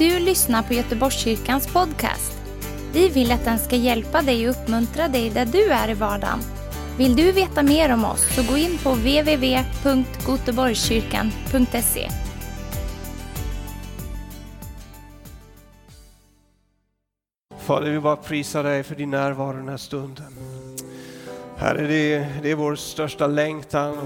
du lyssnar på Göteborgskyrkans podcast. Vi vill att den ska hjälpa dig och uppmuntra dig där du är i vardagen. Vill du veta mer om oss så gå in på www.goteborgskyrkan.se. Fader, vi bara prisar dig för din närvaro den här stunden. Herre, det, det är vår största längtan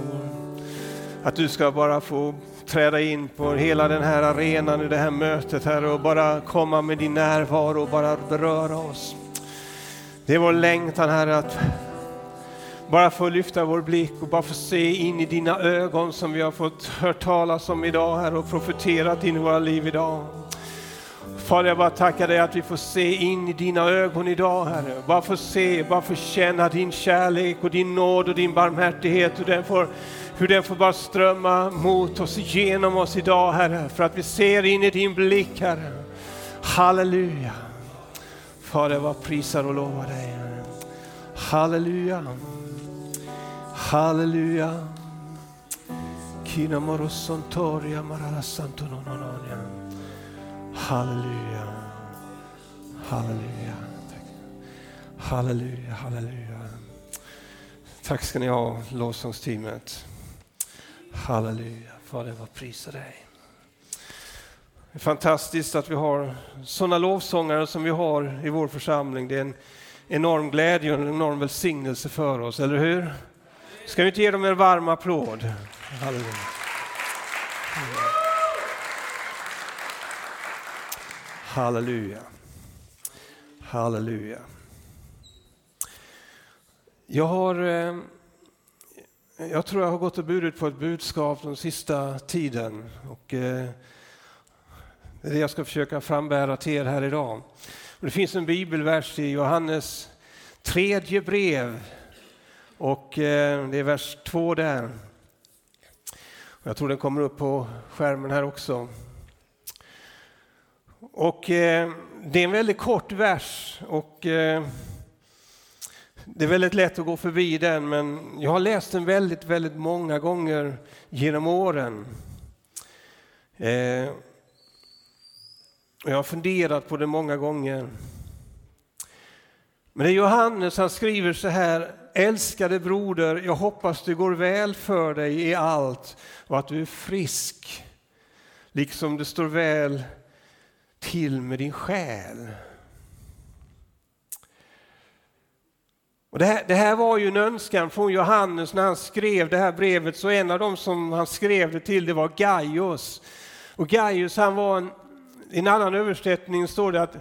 att du ska bara få träda in på hela den här arenan i det här mötet Herre och bara komma med din närvaro och bara beröra oss. Det är vår längtan Herre att bara få lyfta vår blick och bara få se in i dina ögon som vi har fått hört talas om idag Herre och profeterat in i våra liv idag. Fader, jag bara tackar dig att vi får se in i dina ögon idag, Herre. Bara få se, bara få känna din kärlek och din nåd och din barmhärtighet. och den får, hur den får bara strömma mot oss, genom oss idag, Herre. För att vi ser in i din blick, Herre. Halleluja. Fader, vad prisar och lovar dig, Halleluja. Halleluja. Kina morosontoria marala santo nononia. Halleluja. Halleluja. Halleluja, halleluja. Tack ska ni ha, lovsångsteamet. Halleluja. Fader, vad prisar dig. Det är fantastiskt att vi har sådana lovsångare som vi har i vår församling. Det är en enorm glädje och en enorm välsignelse för oss, eller hur? Ska vi inte ge dem en varm applåd? Halleluja. Halleluja. Halleluja. Jag har, eh, jag tror jag har gått och burit på ett budskap den sista tiden och eh, det är det jag ska försöka frambära till er här idag. Det finns en bibelvers i Johannes tredje brev och eh, det är vers två där. Jag tror den kommer upp på skärmen här också. Och eh, det är en väldigt kort vers och eh, det är väldigt lätt att gå förbi den men jag har läst den väldigt, väldigt många gånger genom åren. Eh, jag har funderat på det många gånger. Men det är Johannes, han skriver så här, älskade broder, jag hoppas det går väl för dig i allt och att du är frisk, liksom det står väl till med din själ. Och det, här, det här var ju en önskan från Johannes när han skrev det här brevet, så en av dem som han skrev det till det var Gaius. Och Gaius han var en, i en annan översättning står det att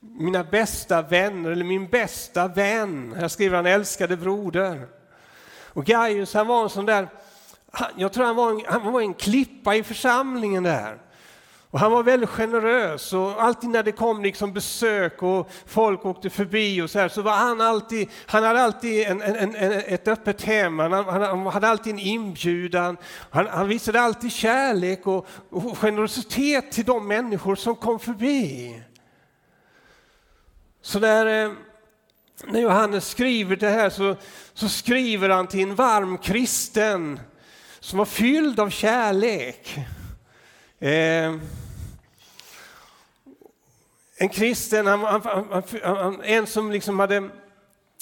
mina bästa vänner, eller min bästa vän, här skriver han älskade broder. Och Gaius han var en sån där, jag tror han var en, han var en klippa i församlingen där. Och han var väldigt generös och alltid när det kom liksom besök och folk åkte förbi och så här, så var han alltid, han hade alltid en, en, en, ett öppet hem, han, han, hade alltid en inbjudan, han, han visade alltid kärlek och, och generositet till de människor som kom förbi. Så när, eh, när Johannes skriver det här så, så skriver han till en varm kristen som var fylld av kärlek. Eh, en kristen, han, han, han, en som liksom hade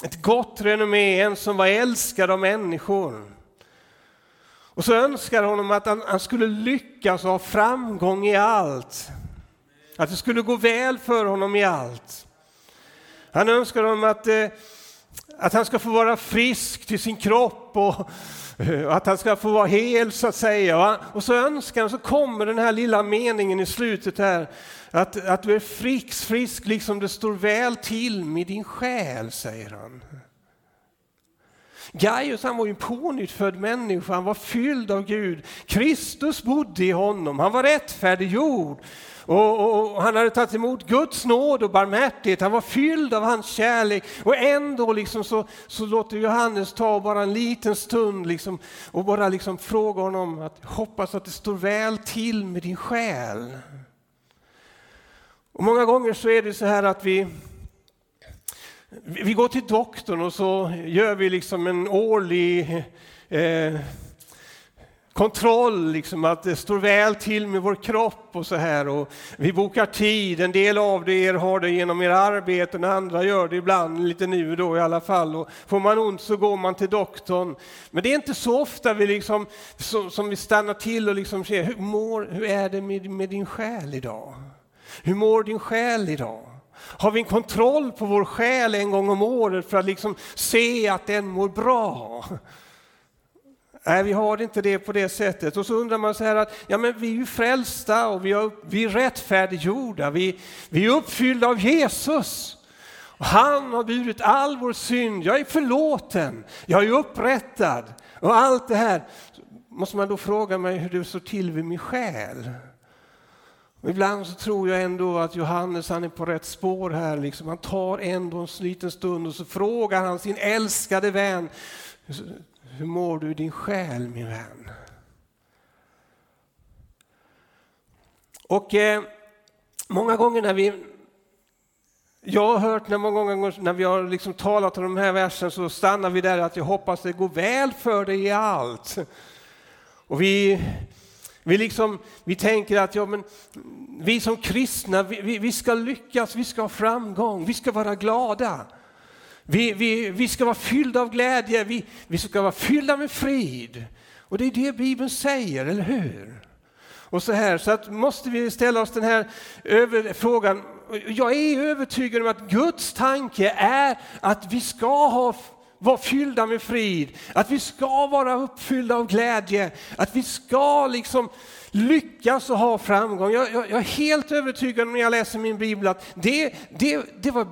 ett gott renommé, en som var älskad av människor. Och så önskade honom att han, skulle lyckas och ha framgång i allt. Att det skulle gå väl för honom i allt. Han önskar honom att, eh, att han ska få vara frisk till sin kropp och Eh, att han ska få vara hel så att säga. Och så önskar han, så kommer den här lilla meningen i slutet här, att, att du är frisk, frisk liksom det står väl till med din själ, säger han. Gaius han var ju en pånyttfödd människa, han var fylld av Gud. Kristus bodde i honom, han var rättfärdiggjord. Och, och, och, han hade tagit emot Guds nåd och barmhärtighet, han var fylld av hans kärlek. Och ändå liksom så, så låter Johannes ta bara en liten stund liksom, och bara liksom fråga honom att hoppas att det står väl till med din själ. Och många gånger så är det så här att vi, vi går till doktorn och så gör vi liksom en årlig eh, kontroll, liksom att det står väl till med vår kropp och så här. Och vi bokar tid, en del av er har det genom era arbeten, andra gör det ibland, lite nu då i alla fall. Och får man ont så går man till doktorn. Men det är inte så ofta vi liksom, som vi stannar till och liksom ser, hur, mår, hur är det med, med din själ idag? Hur mår din själ idag? Har vi en kontroll på vår själ en gång om året för att liksom se att den mår bra? Nej, vi har inte det på det sättet. Och så undrar man så här att ja, men vi är ju frälsta och vi, har, vi är rättfärdiggjorda. Vi, vi är uppfyllda av Jesus. Och han har burit all vår synd. Jag är förlåten. Jag är upprättad. Och allt det här. Måste man då fråga mig hur det står till vid min själ? Och ibland så tror jag ändå att Johannes han är på rätt spår här. Liksom. Han tar ändå en liten stund och så frågar han sin älskade vän. Hur mår du i din själ min vän? Och eh, många gånger när vi jag har hört när många gånger när vi har liksom talat om de här versen så stannar vi där att jag hoppas det går väl för dig i allt. Och vi vi, liksom, vi tänker att ja, men, vi som kristna, vi, vi, vi ska lyckas, vi ska ha framgång, vi ska vara glada. Vi, vi, vi ska vara fyllda av glädje, vi, vi ska vara fyllda med frid. Och det är det Bibeln säger, eller hur? Och så här, så att måste vi ställa oss den här över, frågan. Jag är övertygad om att Guds tanke är att vi ska ha vara fyllda med frid, att vi ska vara uppfyllda av glädje, att vi ska liksom lyckas och ha framgång. Jag, jag, jag är helt övertygad när jag läser min bibel att det, det, det var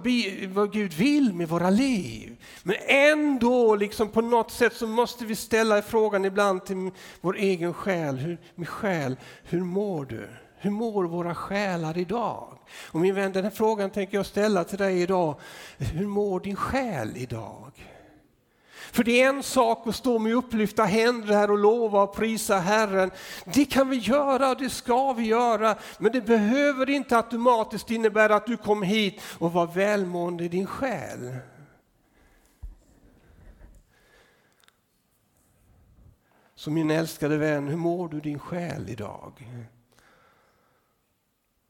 vad Gud vill med våra liv. Men ändå, liksom på något sätt så måste vi ställa frågan ibland till vår egen själ. Hur, min själ, hur mår du? Hur mår våra själar idag? Och min vän, den här frågan tänker jag ställa till dig idag. Hur mår din själ idag? För det är en sak att stå med upplyfta händer här och lova och prisa Herren. Det kan vi göra och det ska vi göra. Men det behöver inte automatiskt innebära att du kom hit och var välmående i din själ. Så min älskade vän, hur mår du din själ idag?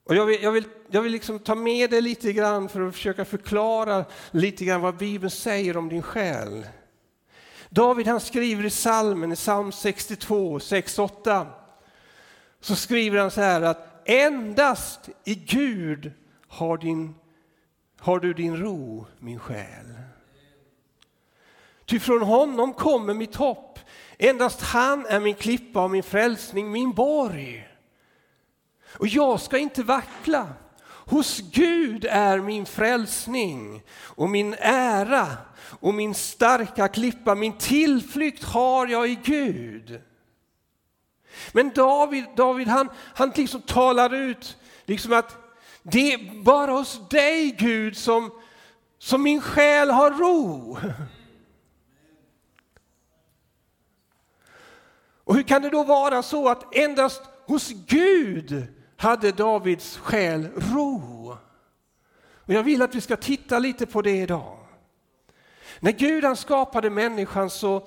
Och jag vill, jag vill, jag vill liksom ta med dig lite grann för att försöka förklara lite grann vad Bibeln säger om din själ. David han skriver i salmen, i psalm 62, 6-8, så skriver han så här att endast i Gud har, din, har du din ro, min själ. Ty från honom kommer mitt hopp. Endast han är min klippa och min frälsning, min borg. Och jag ska inte vackla. Hos Gud är min frälsning och min ära och min starka klippa, min tillflykt har jag i Gud. Men David, David han, han liksom talar ut liksom att det är bara hos dig Gud som, som min själ har ro. Och hur kan det då vara så att endast hos Gud hade Davids själ ro? Och jag vill att vi ska titta lite på det idag. När Gud han skapade människan så,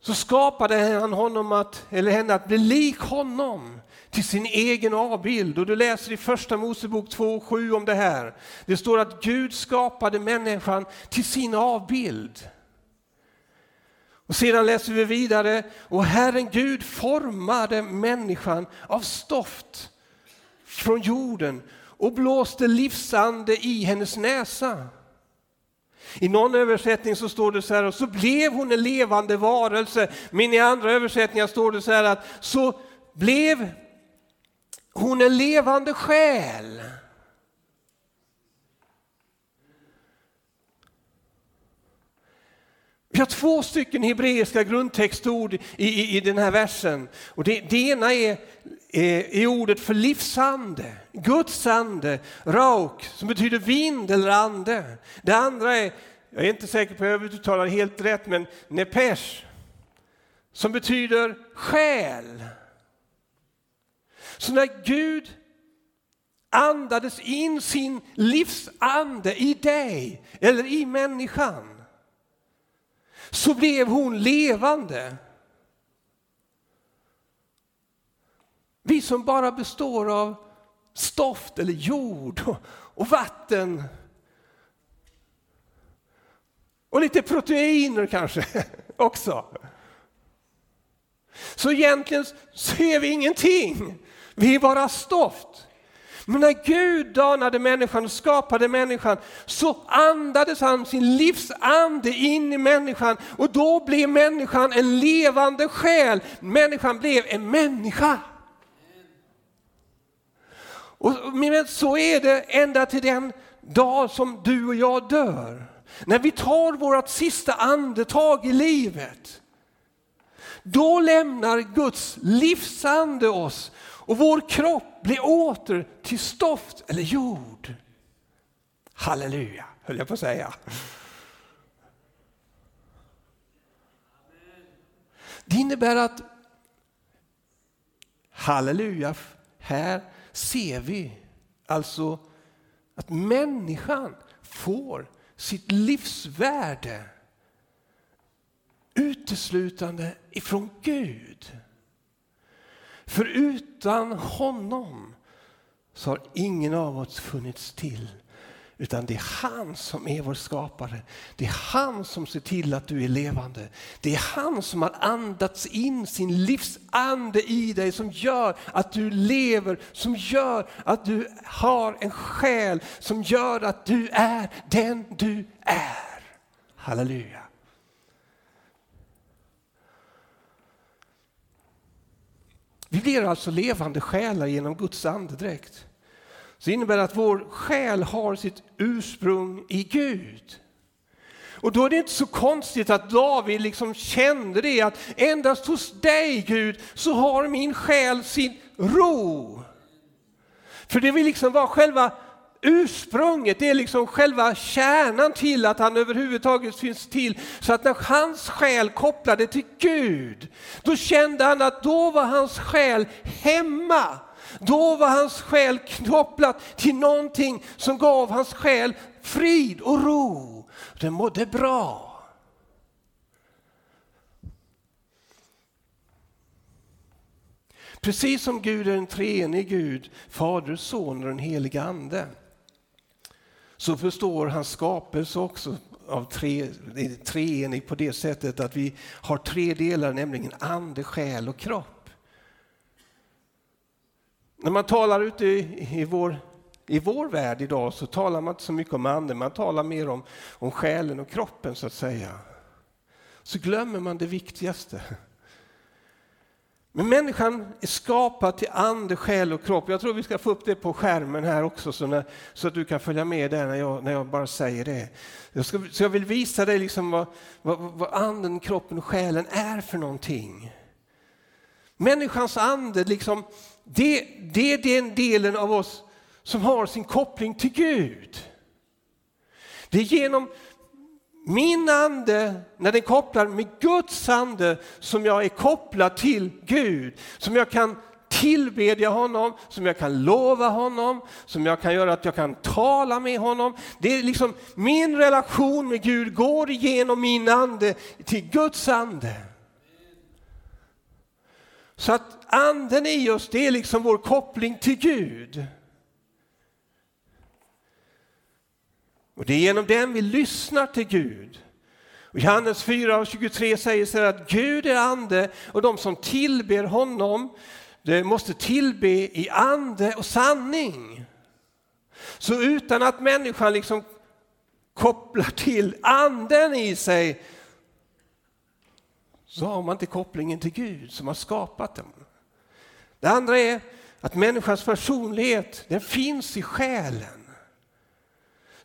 så skapade han honom att, eller henne att bli lik honom till sin egen avbild. Och du läser i första Mosebok 2.7 om det här. Det står att Gud skapade människan till sin avbild. Och sedan läser vi vidare, och Herren Gud formade människan av stoft från jorden och blåste livsande i hennes näsa. I någon översättning så står det så här, och så blev hon en levande varelse. Men i andra översättningar står det så här att så blev hon en levande själ. Vi har två stycken hebreiska grundtextord i, i, i den här versen. Och det, det ena är, Eh, är, ordet för livsande, Guds ande, rauk, som betyder vind eller ande. Det andra är, jag är inte säker på att jag uttalar helt rätt, men nepesh, som betyder själ. Så när Gud andades in sin livsande i dig eller i människan så blev hon levande. Vi som bara består av stoft eller jord och, och vatten. Och lite proteiner kanske också. Så egentligen ser vi ingenting. Vi är bara stoft. Men när Gud danade människan och skapade människan så andades han sin livsande in i människan och då blev människan en levande själ. Människan blev en människa. Och så är det ända till den dag som du och jag dör. När vi tar vårt sista andetag i livet. Då lämnar Guds livsande oss och vår kropp blir åter till stoft eller jord. Halleluja, höll jag på att säga. Det innebär att, halleluja, här ser vi alltså att människan får sitt livsvärde uteslutande ifrån Gud. För utan honom så har ingen av oss funnits till. Utan det är han som är vår skapare. Det är han som ser till att du är levande. Det är han som har andats in sin livsande i dig som gör att du lever, som gör att du har en själ, som gör att du är den du är. Halleluja. Vi blir alltså levande själar genom Guds andedräkt. Så innebär det att vår själ har sitt ursprung i Gud. Och då är det inte så konstigt att David liksom kände det att endast hos dig Gud så har min själ sin ro. För det vill liksom vara själva ursprunget, det är liksom själva kärnan till att han överhuvudtaget finns till. Så att när hans själ kopplade till Gud, då kände han att då var hans själ hemma. Då var hans själ knopplat till någonting som gav hans själ frid och ro. Den mådde bra. Precis som Gud är en treenig Gud, Fader, Son och den helige Ande så förstår hans skapelse också av tre, treenig på det sättet att vi har tre delar, nämligen ande, själ och kropp. När man talar ute i, i, vår, i vår värld idag så talar man inte så mycket om anden, man talar mer om, om själen och kroppen så att säga. Så glömmer man det viktigaste. Men människan är skapad till ande, själ och kropp. Jag tror vi ska få upp det på skärmen här också så, när, så att du kan följa med där när jag, när jag bara säger det. Jag ska, så jag vill visa dig liksom vad, vad, vad anden, kroppen och själen är för någonting. Människans ande, liksom, det, det är den delen av oss som har sin koppling till Gud. Det är genom min ande, när den kopplar med Guds ande som jag är kopplad till Gud, som jag kan tillbedja honom, som jag kan lova honom, som jag kan göra att jag kan tala med honom. Det är liksom min relation med Gud går igenom min ande till Guds ande. Så att anden i oss, det är liksom vår koppling till Gud. Och det är genom den vi lyssnar till Gud. Och Johannes 4 och 23 säger så att Gud är ande och de som tillber honom det måste tillbe i ande och sanning. Så utan att människan liksom kopplar till anden i sig så har man inte kopplingen till Gud som har skapat dem. Det andra är att människans personlighet den finns i själen.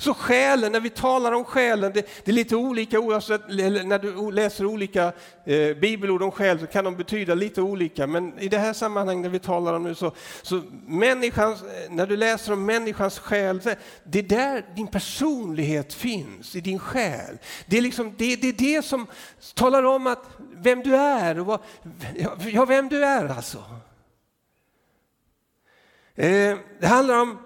Så själen, när vi talar om själen, det, det är lite olika oavsett, när du läser olika eh, bibelord om själ så kan de betyda lite olika. Men i det här sammanhanget när vi talar om nu så, så människans, eh, när du läser om människans själ, det är där din personlighet finns, i din själ. Det är, liksom, det, det, är det som talar om att vem du är, och vad, ja, vem du är alltså. Eh, det handlar om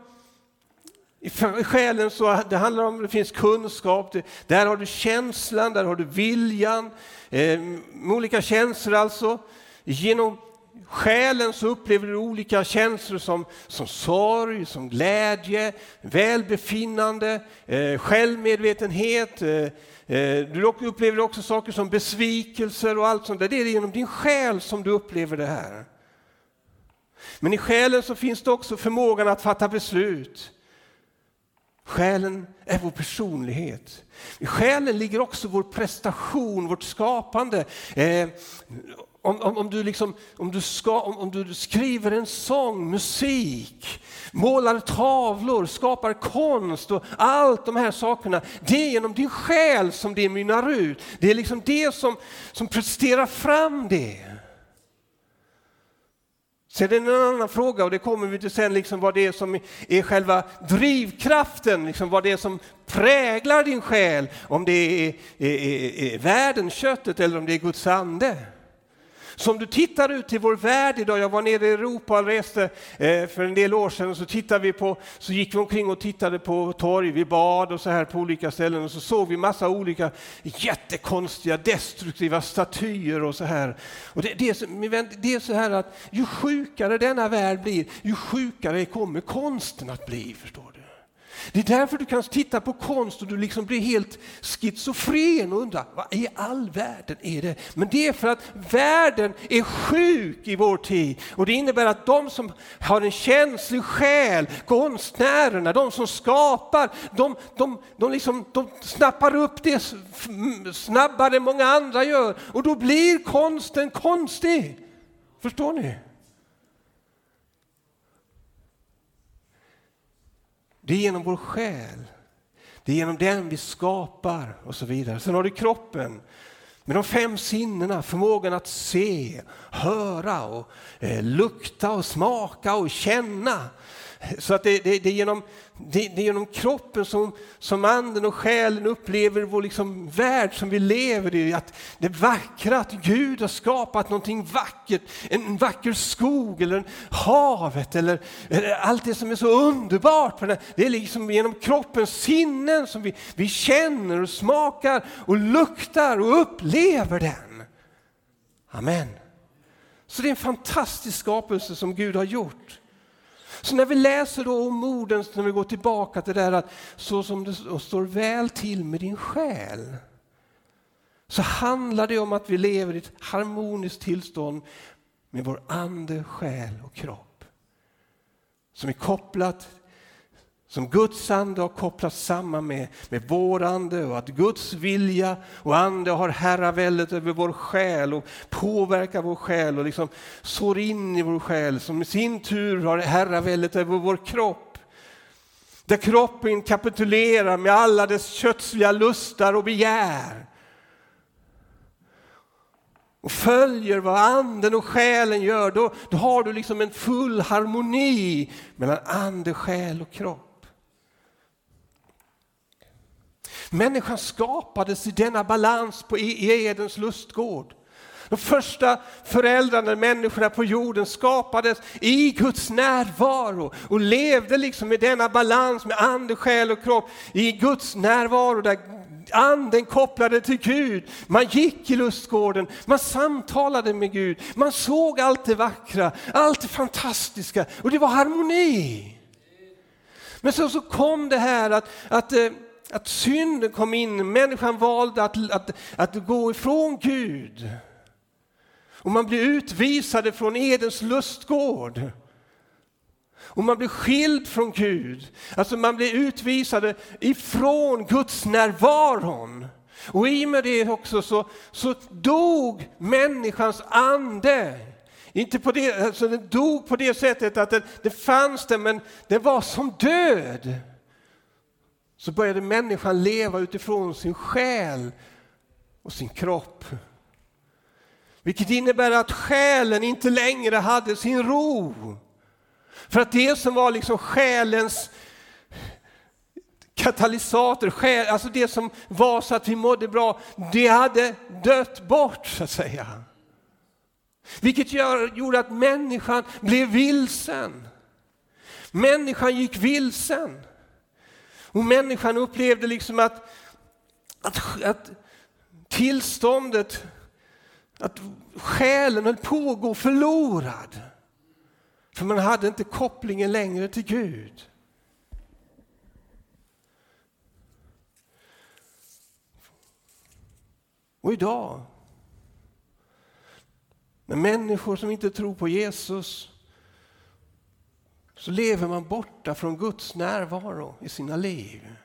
i själen så det handlar om det finns kunskap, där har du känslan, där har du viljan, eh, olika känslor alltså. Genom själen så upplever du olika känslor som, som sorg, som glädje, välbefinnande, eh, självmedvetenhet. Eh, Eh, du upplever också saker som besvikelser och allt sånt där. Det är genom din själ som du upplever det här. Men i själen så finns det också förmågan att fatta beslut. Själen är vår personlighet. I själen ligger också vår prestation, vårt skapande. Eh, om, om, om, du liksom, om, du ska, om, om du skriver en sång, musik, målar tavlor, skapar konst och allt de här sakerna. Det är genom din själ som det mynnar ut. Det är liksom det som, som presterar fram det. Sen är det en annan fråga och det kommer vi till sen, liksom vad det är som är själva drivkraften, liksom vad det är som präglar din själ. Om det är, är, är, är världen, köttet eller om det är Guds ande. Som du tittar ut i vår värld idag, jag var nere i Europa och reste eh, för en del år sedan, och så, tittade vi på, så gick vi omkring och tittade på torg, vi bad och så här på olika ställen och så såg vi massa olika jättekonstiga destruktiva statyer och så här. Och det, det, är så, det är så här att ju sjukare denna värld blir, ju sjukare kommer konsten att bli, förstår du. Det är därför du kan titta på konst och du liksom blir helt schizofren och undrar vad i all världen är det? Men det är för att världen är sjuk i vår tid och det innebär att de som har en känslig själ, konstnärerna, de som skapar, de, de, de, liksom, de snappar upp det snabbare än många andra gör och då blir konsten konstig. Förstår ni? Det är genom vår själ. Det är genom den vi skapar och så vidare. Sen har du kroppen med de fem sinnena, förmågan att se, höra, och, eh, lukta och smaka och känna. Så att det, det, det, är genom, det, det, är genom kroppen som, som anden och själen upplever vår liksom värld som vi lever i. Att det vackra, att Gud har skapat någonting vackert, en vacker skog eller en havet eller, eller allt det som är så underbart. Det är liksom genom kroppens sinnen som vi, vi känner och smakar och luktar och upplever den. Amen. Så det är en fantastisk skapelse som Gud har gjort. Så när vi läser då om orden, när vi går tillbaka till det där att så som det står väl till med din själ, så handlar det om att vi lever i ett harmoniskt tillstånd med vår ande, själ och kropp. Som är kopplat som Guds ande har kopplats samman med, med vår ande och att Guds vilja och ande har herraväldet över vår själ och påverkar vår själ och liksom sår in i vår själ som i sin tur har herraväldet över vår kropp. Där kroppen kapitulerar med alla dess kötsliga lustar och begär och följer vad anden och själen gör, då, då har du liksom en full harmoni mellan ande, själ och kropp. Människan skapades i denna balans på, e- i Edens lustgård. De första föräldrarna, människorna på jorden skapades i Guds närvaro och levde liksom i denna balans med ande, själ och kropp i Guds närvaro där anden kopplade till Gud. Man gick i lustgården, man samtalade med Gud, man såg allt det vackra, allt det fantastiska och det var harmoni. Men så, så kom det här att, att eh, att synden kom in, människan valde att, att, att gå ifrån Gud. Och man blir utvisade från Edens lustgård. Och man blir skild från Gud. Alltså man blir utvisade ifrån Guds närvaron. Och i och med det också så, så dog människans ande. Inte på det, alltså den dog på det sättet att det, det fanns det, men det var som död så började människan leva utifrån sin själ och sin kropp. Vilket innebär att själen inte längre hade sin ro. För att det som var liksom själens katalysator, själ, alltså det som var så att vi mådde bra, det hade dött bort så att säga. Vilket gör, gjorde att människan blev vilsen. Människan gick vilsen. Och människan upplevde liksom att, att, att tillståndet Att själen höll på att gå förlorad. För man hade inte kopplingen längre till Gud. Och idag, när människor som inte tror på Jesus, så lever man borta från Guds närvaro i sina liv.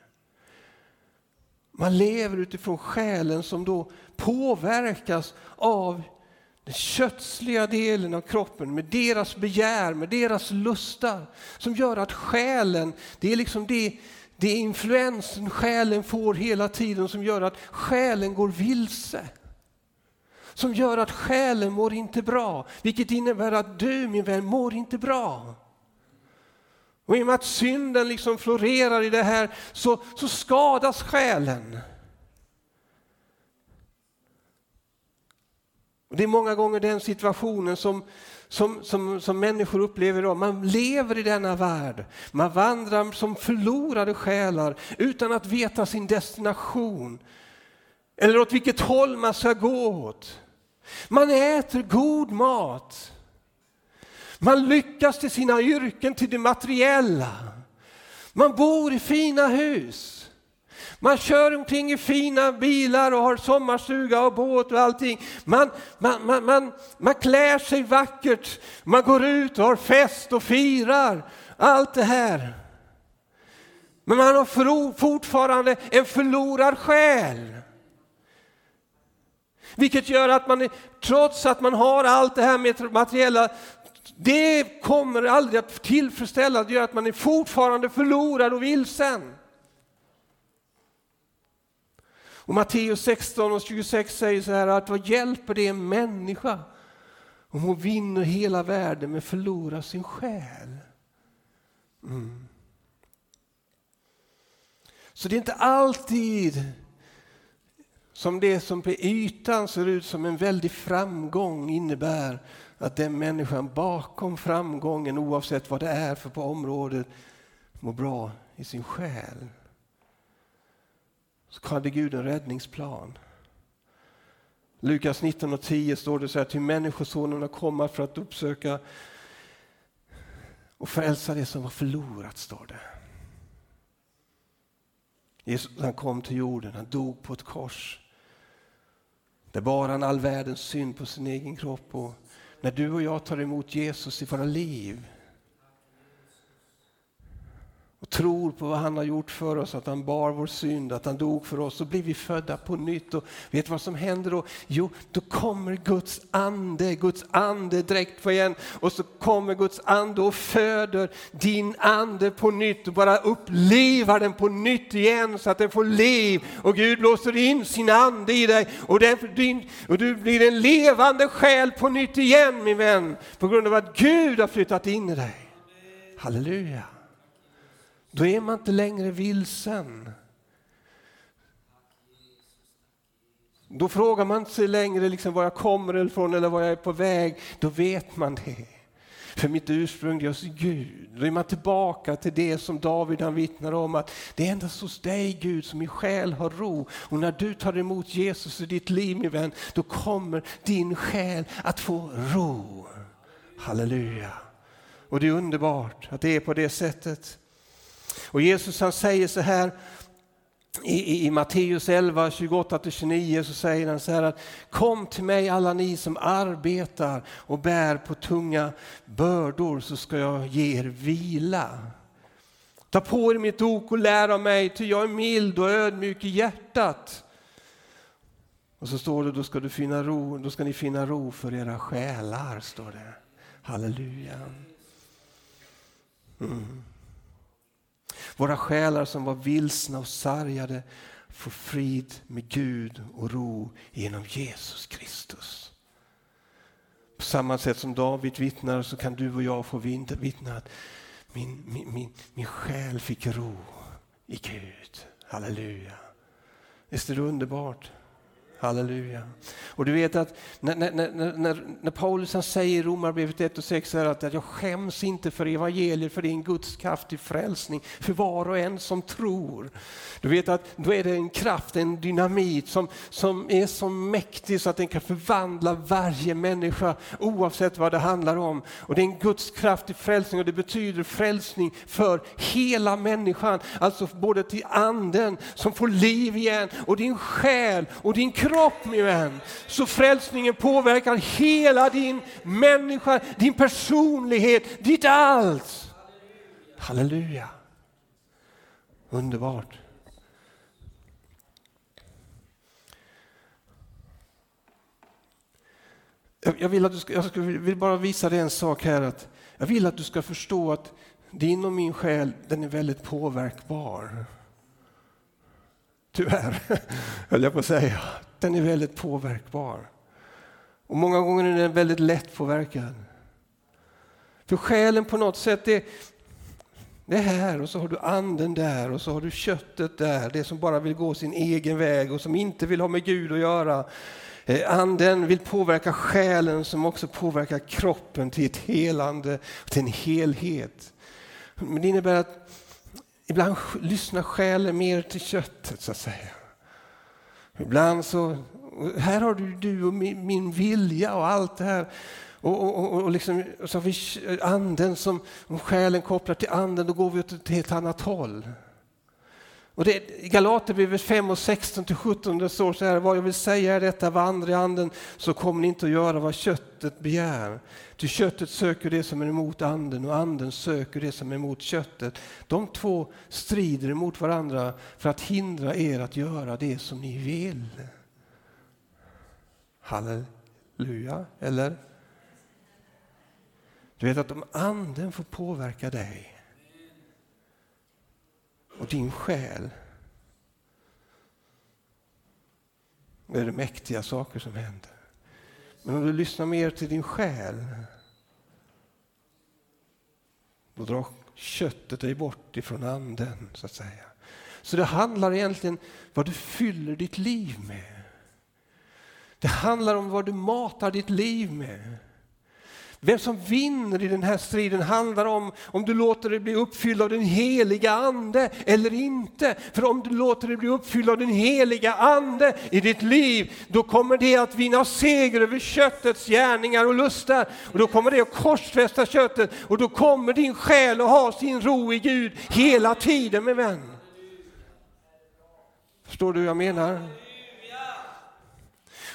Man lever utifrån själen som då påverkas av den kötsliga delen av kroppen med deras begär, med deras lustar som gör att själen, det är liksom det, det är influensen själen får hela tiden som gör att själen går vilse. Som gör att själen mår inte bra, vilket innebär att du min vän mår inte bra. Och i och med att synden liksom florerar i det här så, så skadas själen. Och det är många gånger den situationen som, som, som, som människor upplever idag. Man lever i denna värld. Man vandrar som förlorade själar utan att veta sin destination. Eller åt vilket håll man ska gå åt. Man äter god mat. Man lyckas till sina yrken, till det materiella. Man bor i fina hus. Man kör omkring i fina bilar och har sommarstuga och båt och allting. Man, man, man, man, man klär sig vackert, man går ut och har fest och firar. Allt det här. Men man har fortfarande en förlorad själ. Vilket gör att man, trots att man har allt det här med materiella, det kommer aldrig att tillfredsställa, det gör att man är fortfarande förlorad och vilsen. Och Matteus 16 och 26 säger så här att vad hjälper det en människa om hon vinner hela världen men förlorar sin själ? Mm. Så det är inte alltid som det som på ytan ser ut som en väldig framgång innebär att den människan bakom framgången, oavsett vad det är för på området, mår bra i sin själ så hade Gud en räddningsplan. Lukas 19 och 10 står det så här, till människosonen har kommit för att uppsöka och frälsa det som var förlorat, står det. Jesus han kom till jorden, han dog på ett kors. Där bar han all världens synd på sin egen kropp. Och när du och jag tar emot Jesus i våra liv och tror på vad han har gjort för oss, att han bar vår synd, att han dog för oss, så blir vi födda på nytt. Och vet vad som händer då? Jo, då kommer Guds ande, Guds ande direkt på igen och så kommer Guds ande och föder din ande på nytt och bara upplivar den på nytt igen så att den får liv och Gud blåser in sin ande i dig och, den, och du blir en levande själ på nytt igen min vän på grund av att Gud har flyttat in i dig. Halleluja. Då är man inte längre vilsen. Då frågar man inte sig längre liksom var jag kommer ifrån eller var jag är på väg. Då vet man det. För mitt ursprung är hos Gud. Då är man tillbaka till det som David han vittnar om att det är endast hos dig Gud som min själ har ro. Och när du tar emot Jesus i ditt liv min vän, då kommer din själ att få ro. Halleluja. Och det är underbart att det är på det sättet. Och Jesus han säger så här i, i, i Matteus 11, 28-29 så säger han så här att Kom till mig alla ni som arbetar och bär på tunga bördor så ska jag ge er vila. Ta på er mitt ok och lär av mig, ty jag är mild och ödmjuk i hjärtat. Och så står det, då ska, du finna ro, då ska ni finna ro för era själar, står det. Halleluja. Mm. Våra själar som var vilsna och sargade får frid med Gud och ro genom Jesus Kristus. På samma sätt som David vittnar så kan du och jag få vittna att min, min, min, min själ fick ro i Gud. Halleluja. Visst är det underbart? Halleluja. Och du vet att när, när, när, när Paulus han säger i Romarbrevet 1 och 6 att, att jag skäms inte för evangeliet för det är en Guds kraft till frälsning för var och en som tror. Du vet att då är det en kraft, en dynamit som, som är så mäktig så att den kan förvandla varje människa oavsett vad det handlar om. Och det är en Guds kraft till frälsning och det betyder frälsning för hela människan. Alltså både till anden som får liv igen och din själ och din kropp kropp min vän. Så frälsningen påverkar hela din människa, din personlighet, ditt allt. Halleluja. Underbart. Jag vill, att du ska, jag vill bara visa dig en sak här. Att jag vill att du ska förstå att din och min själ den är väldigt påverkbar. Tyvärr, höll jag på att säga. Den är väldigt påverkbar. Och många gånger är den väldigt lätt påverkad. För själen på något sätt, är det är här och så har du anden där och så har du köttet där, det som bara vill gå sin egen väg och som inte vill ha med Gud att göra. Eh, anden vill påverka själen som också påverkar kroppen till ett helande, till en helhet. Men det innebär att ibland lyssnar själen mer till köttet så att säga. Ibland så, här har du du och min, min vilja och allt det här. Och, och, och, liksom, och så har vi anden som, om själen kopplar till anden, då går vi åt ett helt annat håll. Och det, I Galaterbrevet 5 och 16 till 17 det står så här, vad jag vill säga är detta, vandra i anden så kommer ni inte att göra vad köttet begär. Ty köttet söker det som är emot anden och anden söker det som är emot köttet. De två strider emot varandra för att hindra er att göra det som ni vill. Halleluja, eller? Du vet att om anden får påverka dig och din själ. Det är det mäktiga saker som händer. Men om du lyssnar mer till din själ då drar köttet dig bort ifrån anden, så att säga. Så det handlar egentligen om vad du fyller ditt liv med. Det handlar om vad du matar ditt liv med. Vem som vinner i den här striden handlar om om du låter dig bli uppfylld av den heliga ande eller inte. För om du låter dig bli uppfylld av den heliga ande i ditt liv, då kommer det att vinna seger över köttets gärningar och lustar. Och då kommer det att korsfästa köttet och då kommer din själ att ha sin ro i Gud hela tiden min vän. Förstår du hur jag menar?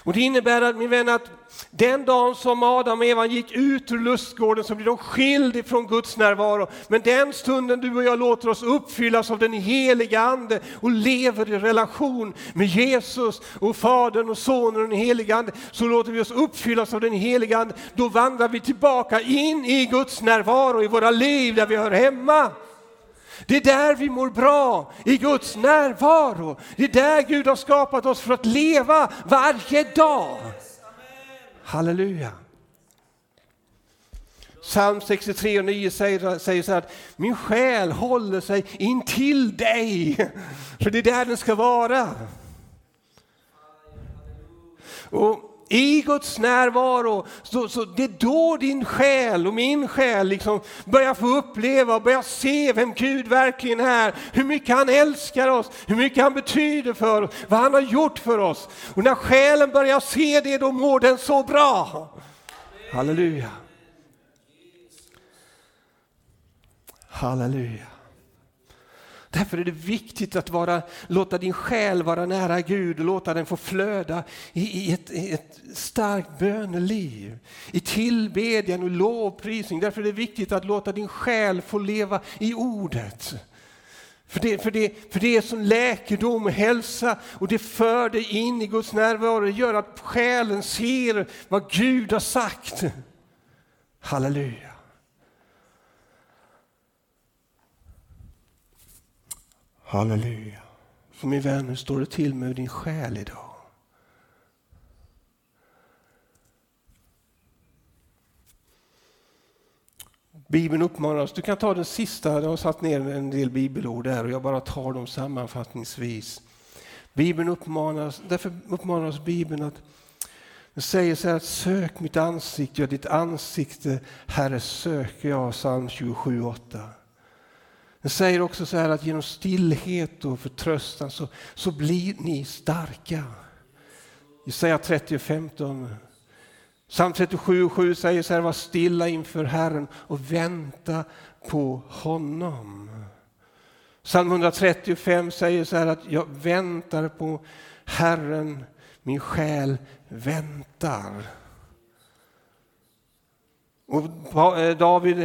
Och det innebär att min vän att den dagen som Adam och Eva gick ut ur lustgården så blir de skilda ifrån Guds närvaro. Men den stunden du och jag låter oss uppfyllas av den heliga Ande och lever i relation med Jesus och Fadern och Sonen och den heliga Ande, så låter vi oss uppfyllas av den heliga Ande. Då vandrar vi tillbaka in i Guds närvaro i våra liv där vi hör hemma. Det är där vi mår bra, i Guds närvaro. Det är där Gud har skapat oss för att leva varje dag. Halleluja. Psalm 63 och 9 säger, säger så här att min själ håller sig in till dig. För det är där den ska vara. Och i Guds närvaro, så, så det är då din själ och min själ liksom börjar få uppleva och börjar se vem Gud verkligen är. Hur mycket han älskar oss, hur mycket han betyder för oss, vad han har gjort för oss. Och när själen börjar se det, då mår den så bra. Halleluja. Halleluja. Därför är det viktigt att vara, låta din själ vara nära Gud och låta den få flöda i, i, ett, i ett, starkt böneliv, i tillbedjan och lovprisning. Därför är det viktigt att låta din själ få leva i ordet. För det, för, det, för det är som läkedom och hälsa och det för dig in i Guds närvaro. Det gör att själen ser vad Gud har sagt. Halleluja. Halleluja. För min vän, hur står det till med din själ idag? Bibeln uppmanar oss, du kan ta den sista, jag har satt ner en del bibelord där och jag bara tar dem sammanfattningsvis. Bibeln uppmanar, därför uppmanar oss Bibeln att den säger så här att sök mitt ansikte, ja ditt ansikte Herre söker jag, psalm 27, 8. Den säger också så här att genom stillhet och förtröstan så, så blir ni starka. Jesaja 30 och 15. Psalm 37 och 7 säger så här, var stilla inför Herren och vänta på honom. Psalm 135 säger så här att jag väntar på Herren, min själ väntar. Och eh, David,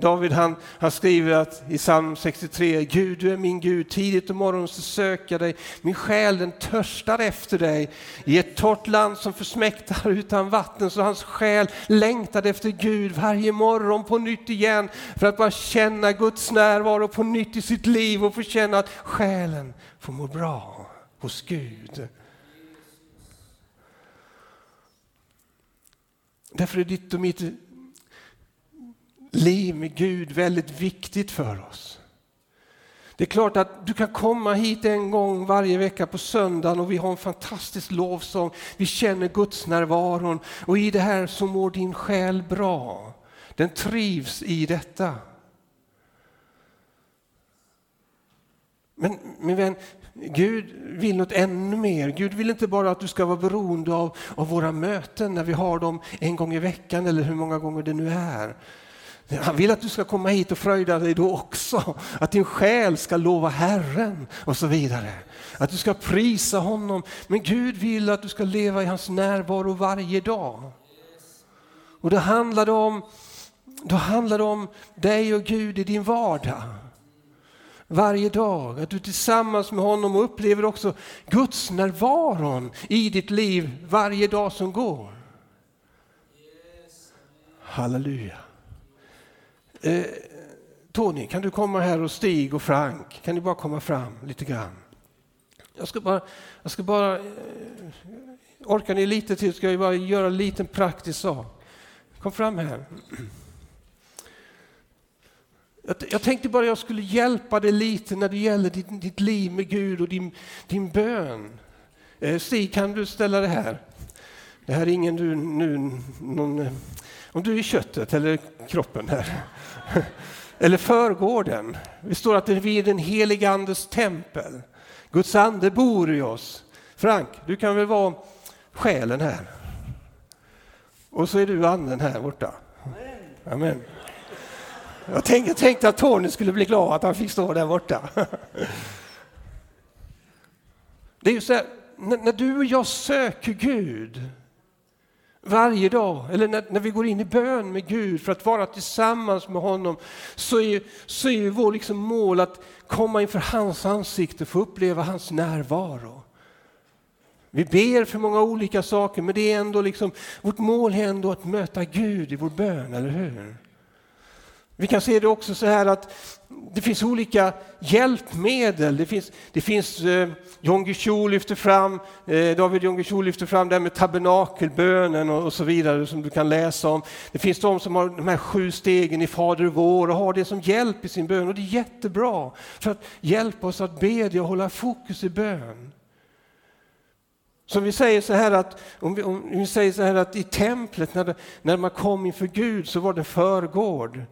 David han, han skriver att, i psalm 63, Gud du är min Gud, tidigt om morgonen så söker jag dig, min själ den törstar efter dig. I ett torrt land som försmäktar utan vatten så hans själ längtade efter Gud varje morgon på nytt igen för att bara känna Guds närvaro på nytt i sitt liv och få känna att själen får må bra hos Gud. Därför är ditt och mitt liv med Gud väldigt viktigt för oss. Det är klart att du kan komma hit en gång varje vecka på söndagen och vi har en fantastisk lovsång. Vi känner Guds närvaron och i det här så mår din själ bra. Den trivs i detta. Men min vän, Gud vill något ännu mer. Gud vill inte bara att du ska vara beroende av, av våra möten när vi har dem en gång i veckan eller hur många gånger det nu är. Han vill att du ska komma hit och fröjda dig då också. Att din själ ska lova Herren och så vidare. Att du ska prisa honom. Men Gud vill att du ska leva i hans närvaro varje dag. Och då handlar om, då handlar det om dig och Gud i din vardag. Varje dag, att du tillsammans med honom upplever också Guds närvaron i ditt liv varje dag som går. Halleluja. Eh, Tony, kan du komma här och Stig och Frank, kan ni bara komma fram lite grann? Jag ska bara, jag ska bara eh, orkar ni lite till ska jag bara göra en liten praktisk sak. Kom fram här. Jag, jag tänkte bara jag skulle hjälpa dig lite när det gäller ditt, ditt liv med Gud och din, din bön. Eh, Stig, kan du ställa det här? Det här är ingen du nu, någon, eh, om du är köttet eller kroppen här. Eller förgården. Vi står att vi är den helige Andes tempel. Guds ande bor i oss. Frank, du kan väl vara själen här? Och så är du anden här borta. Amen. Jag tänkte, tänkte att Tony skulle bli glad att han fick stå där borta. Det är ju så här, när du och jag söker Gud varje dag, eller när, när, vi går in i bön med Gud för att vara tillsammans med honom, så är, så är vår liksom mål att komma inför hans ansikte, få uppleva hans närvaro. Vi ber för många olika saker, men det är ändå liksom, vårt mål är ändå att möta Gud i vår bön, eller hur? Vi kan se det också så här att det finns olika hjälpmedel. Det finns, det finns eh, John Guichou lyfter fram, eh, David John Guichou lyfter fram det här med tabernakelbönen och, och, så vidare som du kan läsa om. Det finns de som har de här sju stegen i Fader vår och har det som hjälp i sin bön och det är jättebra för att hjälpa oss att bedja och hålla fokus i bön. Så vi säger så här att, om vi, om vi säger så här att i templet när, det, när man kom inför Gud så var det förgård.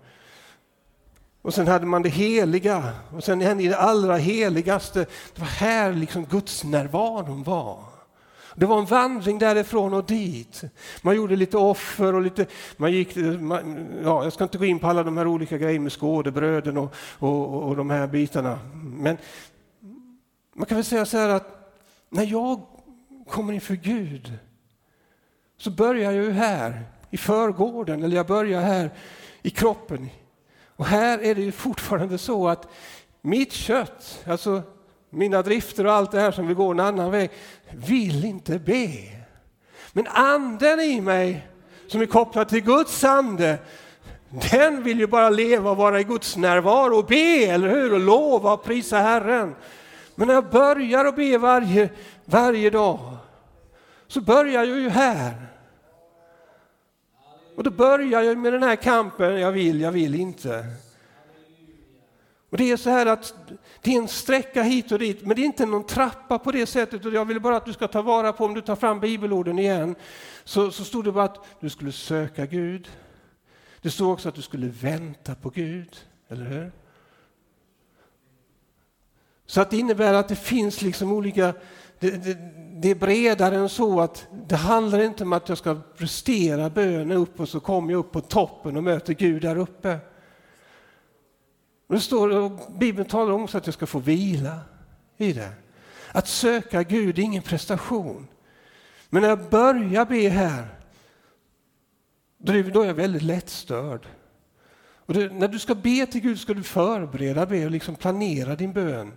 Och sen hade man det heliga och sen i det allra heligaste, det var här liksom Guds närvaron var. Det var en vandring därifrån och dit. Man gjorde lite offer och lite, man gick, man, ja, jag ska inte gå in på alla de här olika grejerna med skådebröden och, och, och de här bitarna. Men man kan väl säga så här att när jag kommer inför Gud så börjar jag ju här i förgården eller jag börjar här i kroppen och här är det ju fortfarande så att mitt kött, alltså mina drifter och allt det här som vill gå en annan väg, vill inte be. Men anden i mig som är kopplad till Guds ande, den vill ju bara leva och vara i Guds närvaro och be, eller hur? Och lova och prisa Herren. Men när jag börjar att be varje, varje dag så börjar jag ju här. Och då börjar jag med den här kampen, jag vill, jag vill inte. Och Det är så här att det är en sträcka hit och dit, men det är inte någon trappa på det sättet. Och jag vill bara att du ska ta vara på, om du tar fram bibelorden igen, så, så stod det bara att du skulle söka Gud. Det stod också att du skulle vänta på Gud, eller hur? Så att det innebär att det finns liksom olika, det, det, det, är bredare än så att det handlar inte om att jag ska prestera bönen upp och så kommer jag upp på toppen och möter Gud där uppe. Det står, Bibeln talar om att jag ska få vila i det. Att söka Gud är ingen prestation. Men när jag börjar be här, då är jag väldigt lättstörd. Och det, när du ska be till Gud ska du förbereda, be och liksom planera din bön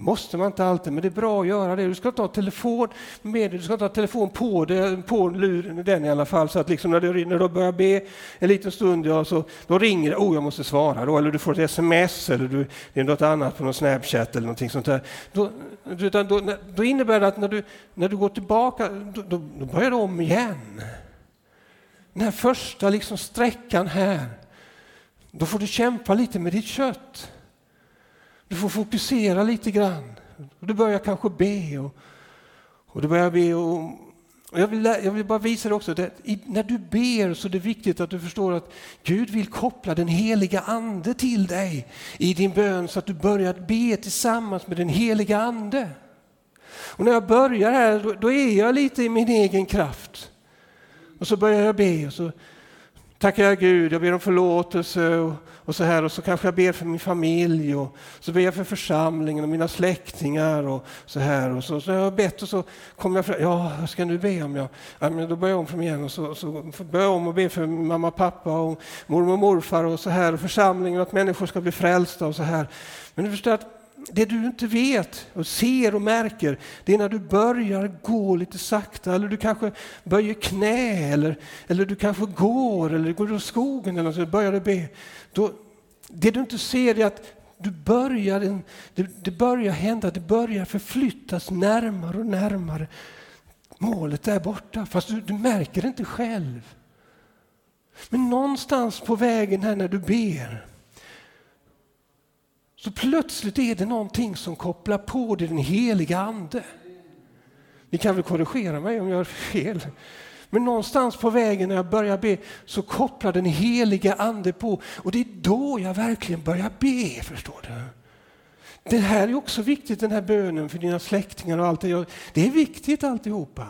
måste man inte alltid, men det är bra att göra det. Du ska ta telefon med du ska ta telefon på, det, på luren, den i alla fall, så att liksom när, du, när du börjar be en liten stund, ja, så, då ringer det, oh jag måste svara då, eller du får ett sms eller du, det är något annat på någon Snapchat eller någonting sånt där. Då, då, då innebär det att när du, när du går tillbaka, då, då, då börjar du om igen. Den här första liksom sträckan här, då får du kämpa lite med ditt kött. Du får fokusera lite grann. Du börjar kanske be. Och, och du börjar be och, och jag, vill, jag vill bara visa dig också, att när du ber så är det viktigt att du förstår att Gud vill koppla den heliga Ande till dig i din bön så att du börjar be tillsammans med den heliga Ande. Och när jag börjar här, då, då är jag lite i min egen kraft. Och så börjar jag be och så tackar jag Gud, jag ber om förlåtelse och, och, så här och så kanske jag ber för min familj och så ber jag för församlingen och mina släktingar och så här och så, så har jag bett och så kommer jag fram, ja vad ska jag nu be om? Jag, ja, men då börjar jag om från igen och så, så börjar jag om och ber för mamma, pappa och mormor och morfar och så här och församlingen och att människor ska bli frälsta och så här. Men du förstår att det du inte vet och ser och märker, det är när du börjar gå lite sakta eller du kanske böjer knä eller, eller du kanske går eller går i skogen eller så börjar du be. Då, det du inte ser är att du börjar, det, det börjar hända, det börjar förflyttas närmare och närmare målet där borta, fast du, du märker det inte själv. Men någonstans på vägen här när du ber så plötsligt är det någonting som kopplar på det, den heliga Ande. Ni kan väl korrigera mig om jag har fel. Men någonstans på vägen när jag börjar be så kopplar den heliga Ande på och det är då jag verkligen börjar be, förstår du. Det här är också viktigt, den här bönen för dina släktingar och allt det. Det är viktigt alltihopa.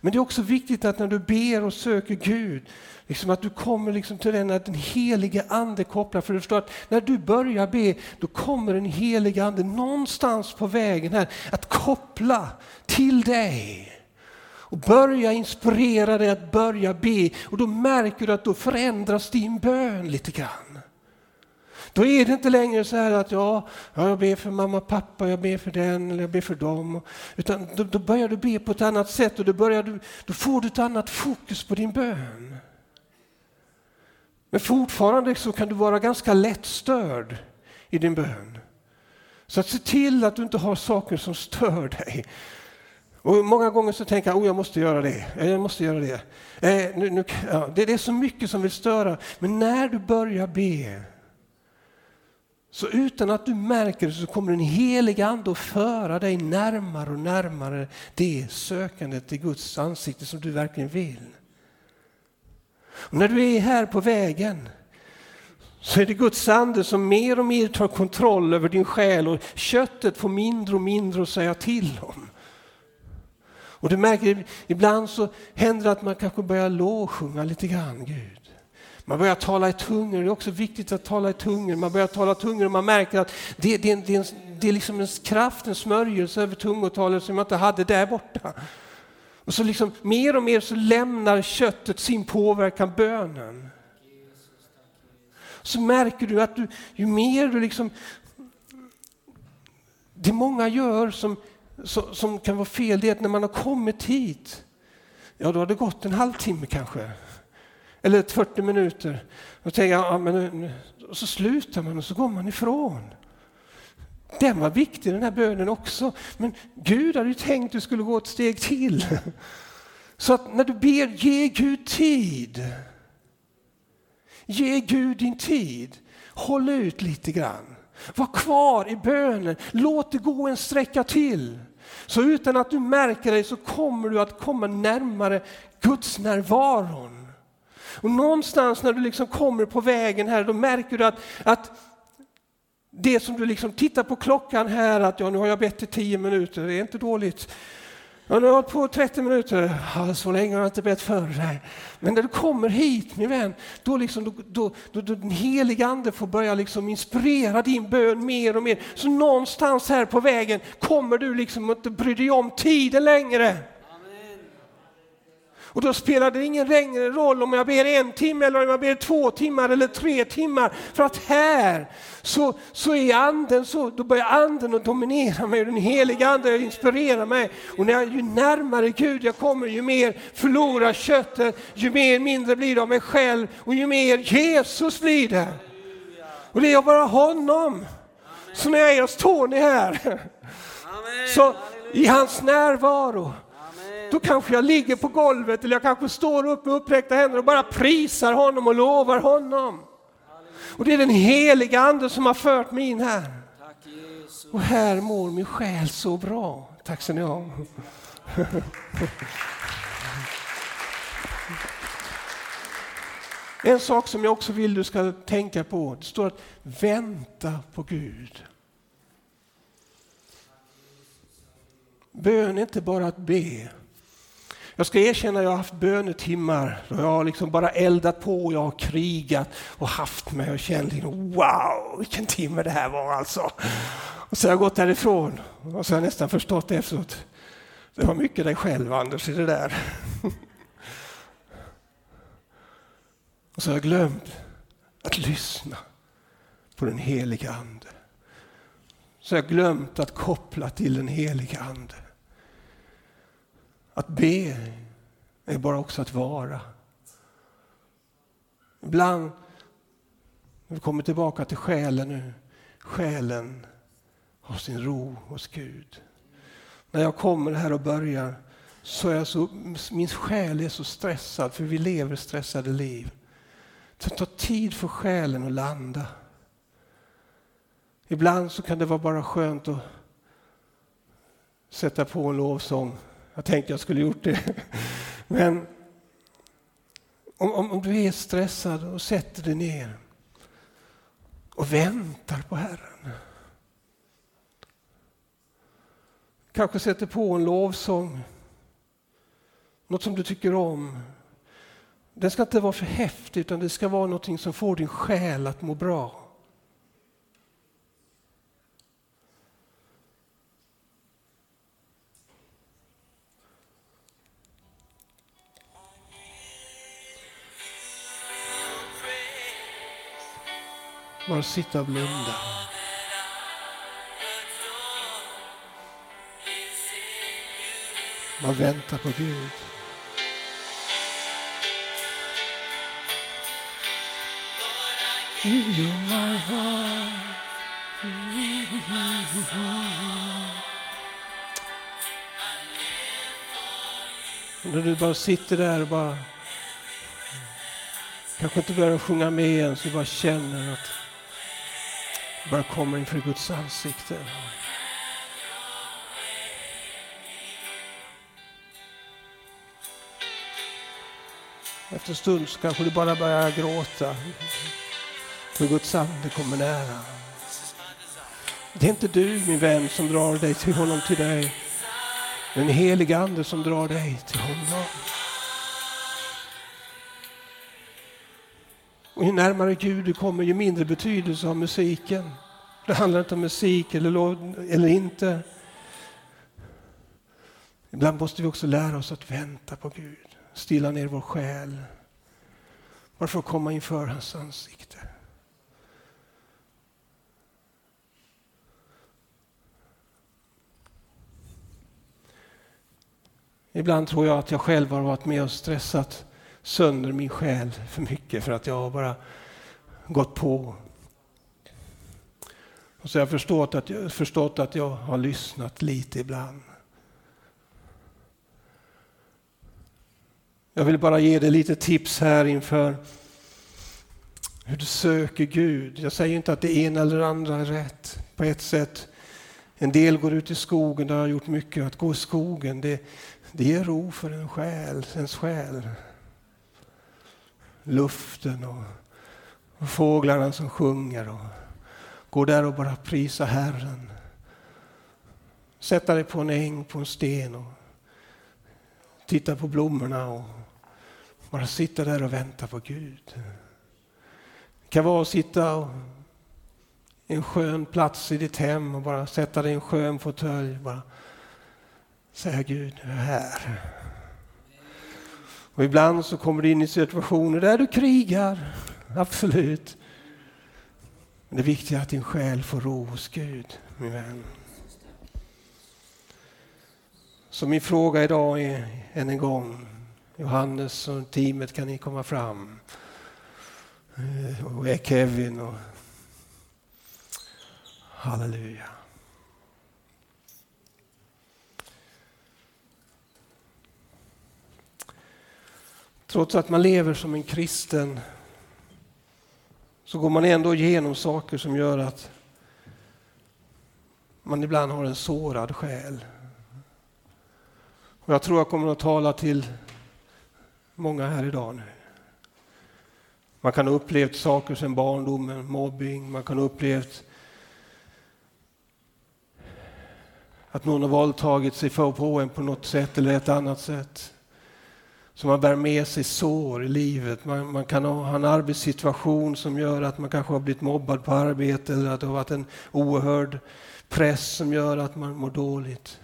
Men det är också viktigt att när du ber och söker Gud, liksom att du kommer liksom till den att den helige Ande kopplar. För du förstår att när du börjar be, då kommer den helige Ande någonstans på vägen här att koppla till dig. Och börja inspirera dig att börja be. Och då märker du att då förändras din bön lite grann. Då är det inte längre så här att ja, jag ber för mamma och pappa, jag ber för den eller jag ber för dem. Utan då, då börjar du be på ett annat sätt och då, börjar du, då får du ett annat fokus på din bön. Men fortfarande så kan du vara ganska lätt störd i din bön. Så att se till att du inte har saker som stör dig. Och många gånger så tänker jag, oh, jag måste göra det, eh, jag måste göra det. Eh, nu, nu, ja, det. Det är så mycket som vill störa, men när du börjar be så utan att du märker det så kommer den heliga Ande att föra dig närmare och närmare det sökandet till Guds ansikte som du verkligen vill. Och när du är här på vägen så är det Guds ande som mer och mer tar kontroll över din själ och köttet får mindre och mindre att säga till om. Och du märker, ibland så händer det att man kanske börjar lovsjunga lite grann Gud. Man börjar tala i tungor, det är också viktigt att tala i tungor. Man börjar tala i tungor och man märker att det, det, det, är, en, det är liksom en kraft, en smörjelse över tungotalet som jag inte hade där borta. Och så liksom mer och mer så lämnar köttet sin påverkan bönen. Så märker du att du, ju mer du liksom... Det många gör som, som kan vara fel, det är att när man har kommit hit, ja då har det gått en halvtimme kanske. Eller 40 minuter. Och, tänker ja, men, och så slutar man och så går man ifrån. Den var viktig den här bönen också. Men Gud hade ju tänkt att du skulle gå ett steg till. Så att när du ber, ge Gud tid. Ge Gud din tid. Håll ut lite grann. Var kvar i bönen, låt det gå en sträcka till. Så utan att du märker det så kommer du att komma närmare Guds närvaron. Och någonstans när du liksom kommer på vägen här, då märker du att, att det som du liksom tittar på klockan här, att ja, nu har jag bett i tio minuter, det är inte dåligt. Ja, nu har jag hållit på 30 minuter, ja, så länge har jag inte bett förr. Men när du kommer hit min vän, då, liksom, då, då, då, då den heliga ande får börja liksom inspirera din bön mer och mer. Så någonstans här på vägen kommer du liksom inte bry dig om tiden längre. Och då spelar det ingen längre roll om jag ber en timme eller om jag ber två timmar eller tre timmar. För att här så, så är anden så, då börjar anden att dominera mig och den heliga ande inspirerar mig. Och när jag, ju närmare Gud jag kommer ju mer förlorar köttet, ju mer mindre blir det av mig själv och ju mer Jesus blir det. Och det är bara honom. Så när jag är hos Tony här, så i hans närvaro då kanske jag ligger på golvet eller jag kanske står upp med uppräckta händer och bara prisar honom och lovar honom. Och det är den heliga ande som har fört mig in här. Och här mår min själ så bra. Tack så ni ha. En sak som jag också vill du ska tänka på, det står att vänta på Gud. Bön är inte bara att be. Jag ska erkänna att jag har haft bönetimmar då jag har liksom bara eldat på, och jag har krigat och haft mig och känt liksom, wow vilken timme det här var alltså. Och så har jag gått därifrån och så har jag nästan förstått efteråt. Det var mycket dig själv Anders i det där. Och så har jag glömt att lyssna på den heliga Ande. Så har jag glömt att koppla till den heliga Ande. Att be är bara också att vara. Ibland, när vi kommer tillbaka till själen nu, själen har sin ro hos Gud. När jag kommer här och börjar så är jag så, min själ är så stressad, för vi lever stressade liv. Det tar tid för själen att landa. Ibland så kan det vara bara skönt att sätta på en lovsång jag tänkte jag skulle gjort det. Men om, om, om, du är stressad och sätter dig ner och väntar på Herren. Kanske sätter på en lovsång, något som du tycker om. Det ska inte vara för häftigt utan det ska vara något som får din själ att må bra. Bara sitta och blunda. Man väntar på Gud. När du bara sitter där och bara kanske inte börjar sjunga med ens, du bara känner att bara kommer inför Guds ansikte. Efter en stund så kanske du bara börjar gråta. För Guds ande kommer nära. Det är inte du min vän som drar dig till honom, till dig. Den heliga ande som drar dig till honom. Och ju närmare Gud du kommer, ju mindre betydelse har musiken. Det handlar inte om musik eller, eller inte. Ibland måste vi också lära oss att vänta på Gud, stilla ner vår själ. Bara för att komma inför hans ansikte. Ibland tror jag att jag själv har varit med och stressat sönder min själ för mycket för att jag har bara gått på. Och så har jag förstått att, jag förstått att jag har lyssnat lite ibland. Jag vill bara ge dig lite tips här inför Hur du söker Gud. Jag säger inte att det ena eller andra är rätt. På ett sätt, en del går ut i skogen, det har gjort mycket. Att gå i skogen, det, det ger ro för en själ, ens själ. Luften och, och fåglarna som sjunger. Och gå där och bara prisa Herren. Sätta dig på en äng, på en sten och titta på blommorna och bara sitta där och vänta på Gud. Det kan vara att sitta och, i en skön plats i ditt hem och bara sätta dig i en skön fåtölj. Bara säga Gud, du är här. Och ibland så kommer du in i situationer där du krigar. Absolut. Men det viktiga är att din själ får ro hos Gud, min vän. Så min fråga idag är än en gång, Johannes och teamet, kan ni komma fram? Eh, och Kevin och halleluja. Trots att man lever som en kristen så går man ändå igenom saker som gör att man ibland har en sårad själ. Och jag tror jag kommer att tala till många här idag nu. Man kan ha upplevt saker sedan barndomen, mobbing, man kan ha upplevt att någon har våldtagit sig för på en på något sätt eller ett annat sätt. Så man bär med sig sår i livet. Man, man, kan ha en arbetssituation som gör att man kanske har blivit mobbad på arbetet eller att det har varit en oerhörd press som gör att man mår dåligt.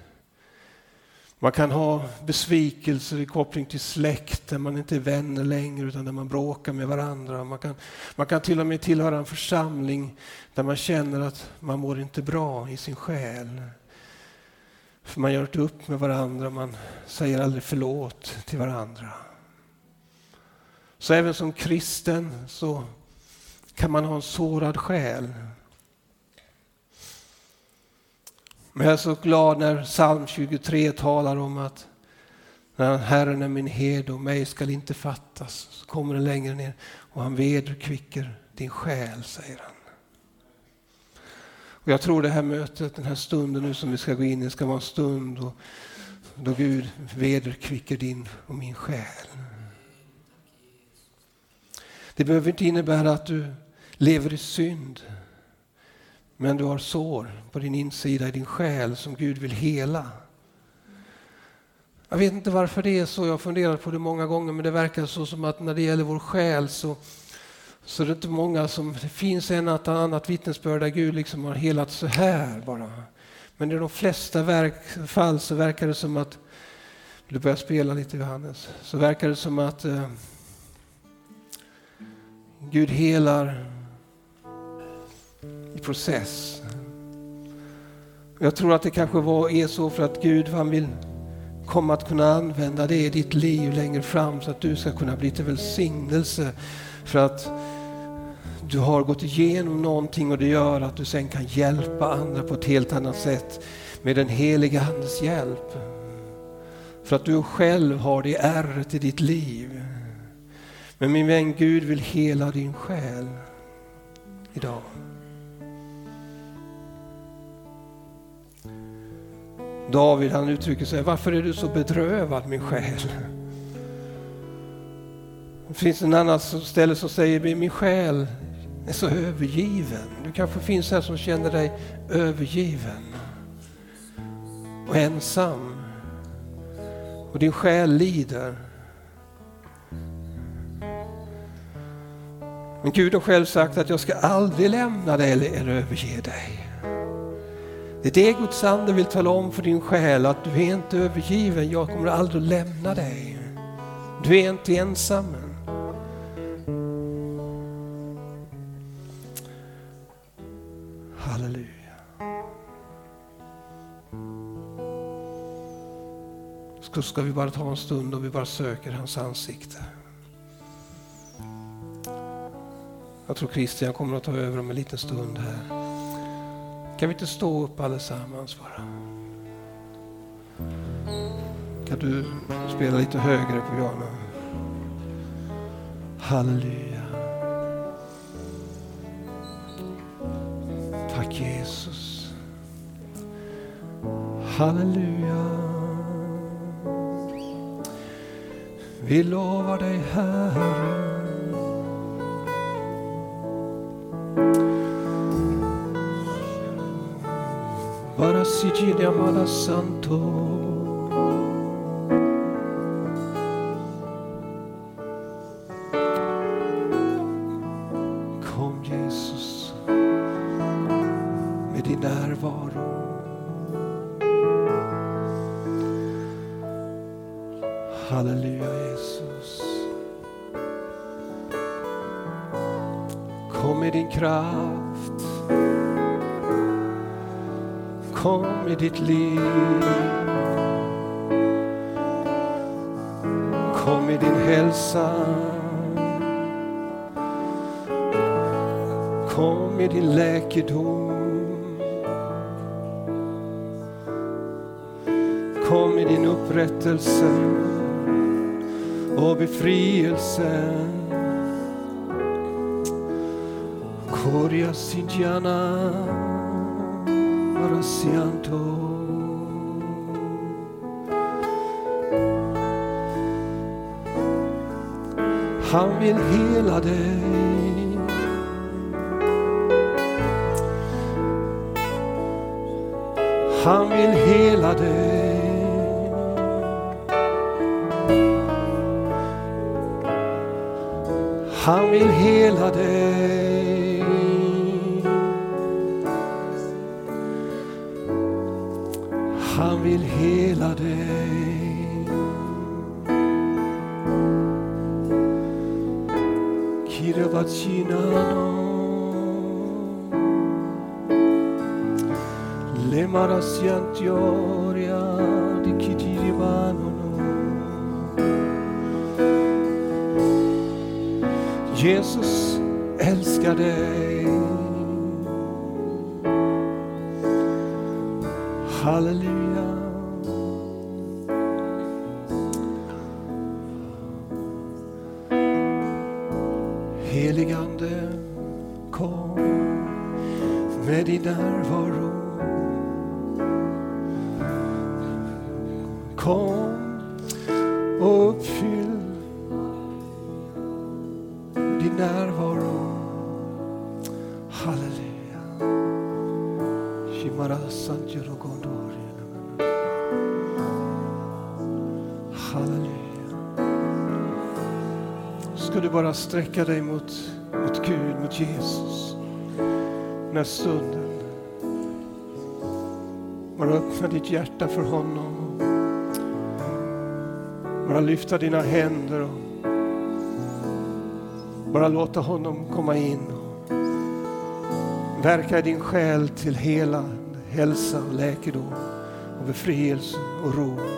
Man kan ha besvikelser i koppling till släkt där man inte är vänner längre utan där man bråkar med varandra. Man kan, man kan till och med tillhöra en församling där man känner att man mår inte bra i sin själ. För man gör inte upp med varandra, man säger aldrig förlåt till varandra. Så även som kristen så kan man ha en sårad själ. Men jag är så glad när psalm 23 talar om att när Herren är min herde och mig skall inte fattas. Så kommer det längre ner och han vederkvicker din själ, säger han. Och jag tror det här mötet, den här stunden nu som vi ska gå in i, ska vara en stund då, då Gud vederkvicker din och min själ. Det behöver inte innebära att du lever i synd. Men du har sår på din insida i din själ som Gud vill hela. Jag vet inte varför det är så, jag har funderat på det många gånger, men det verkar så som att när det gäller vår själ så, så det är inte många som, det finns en att annat vittnesbörd där Gud liksom har helat så här bara. Men i de flesta verk, fall så verkar det som att, du börjar spela lite Johannes, så verkar det som att eh, Gud helar i process. Jag tror att det kanske var, är så för att Gud han vill komma att kunna använda det i ditt liv längre fram så att du ska kunna bli till välsignelse. För att du har gått igenom någonting och det gör att du sen kan hjälpa andra på ett helt annat sätt med den heliga Andes hjälp. För att du själv har det ärret i ditt liv. Men min vän Gud vill hela din själ idag. David han uttrycker sig, varför är du så bedrövad min själ? Det finns en annan ställe som säger, min själ är så övergiven. Du kanske finns här som känner dig övergiven och ensam. Och din själ lider. Men Gud har själv sagt att jag ska aldrig lämna dig eller överge dig. Det är det Guds ande vill tala om för din själ, att du är inte övergiven, jag kommer aldrig lämna dig. Du är inte ensam. så ska vi bara ta en stund och vi bara söker hans ansikte. Jag tror Christian kommer att ta över om en liten stund här. Kan vi inte stå upp allesammans bara? Kan du spela lite högre på piano? Halleluja. Tack Jesus. Halleluja. Vi lovar dig Herre. Bara Sigilia Mala Santo. Kom med din upprättelse och befrielse. Koria Sintiana Rasianto. Han vill hela dig. Han vill hela dig. Han vill hela dig. Han vill hela dig. Kirabatsinano Le Jesus älskar dig. Halleluja. Halleluja. Ska du bara sträcka dig mot, mot Gud, mot Jesus. Den här stunden. Bara öppna ditt hjärta för honom. Bara lyfta dina händer och bara låta honom komma in och verka i din själ till hela hälsa och läkedom och befrielse och ro.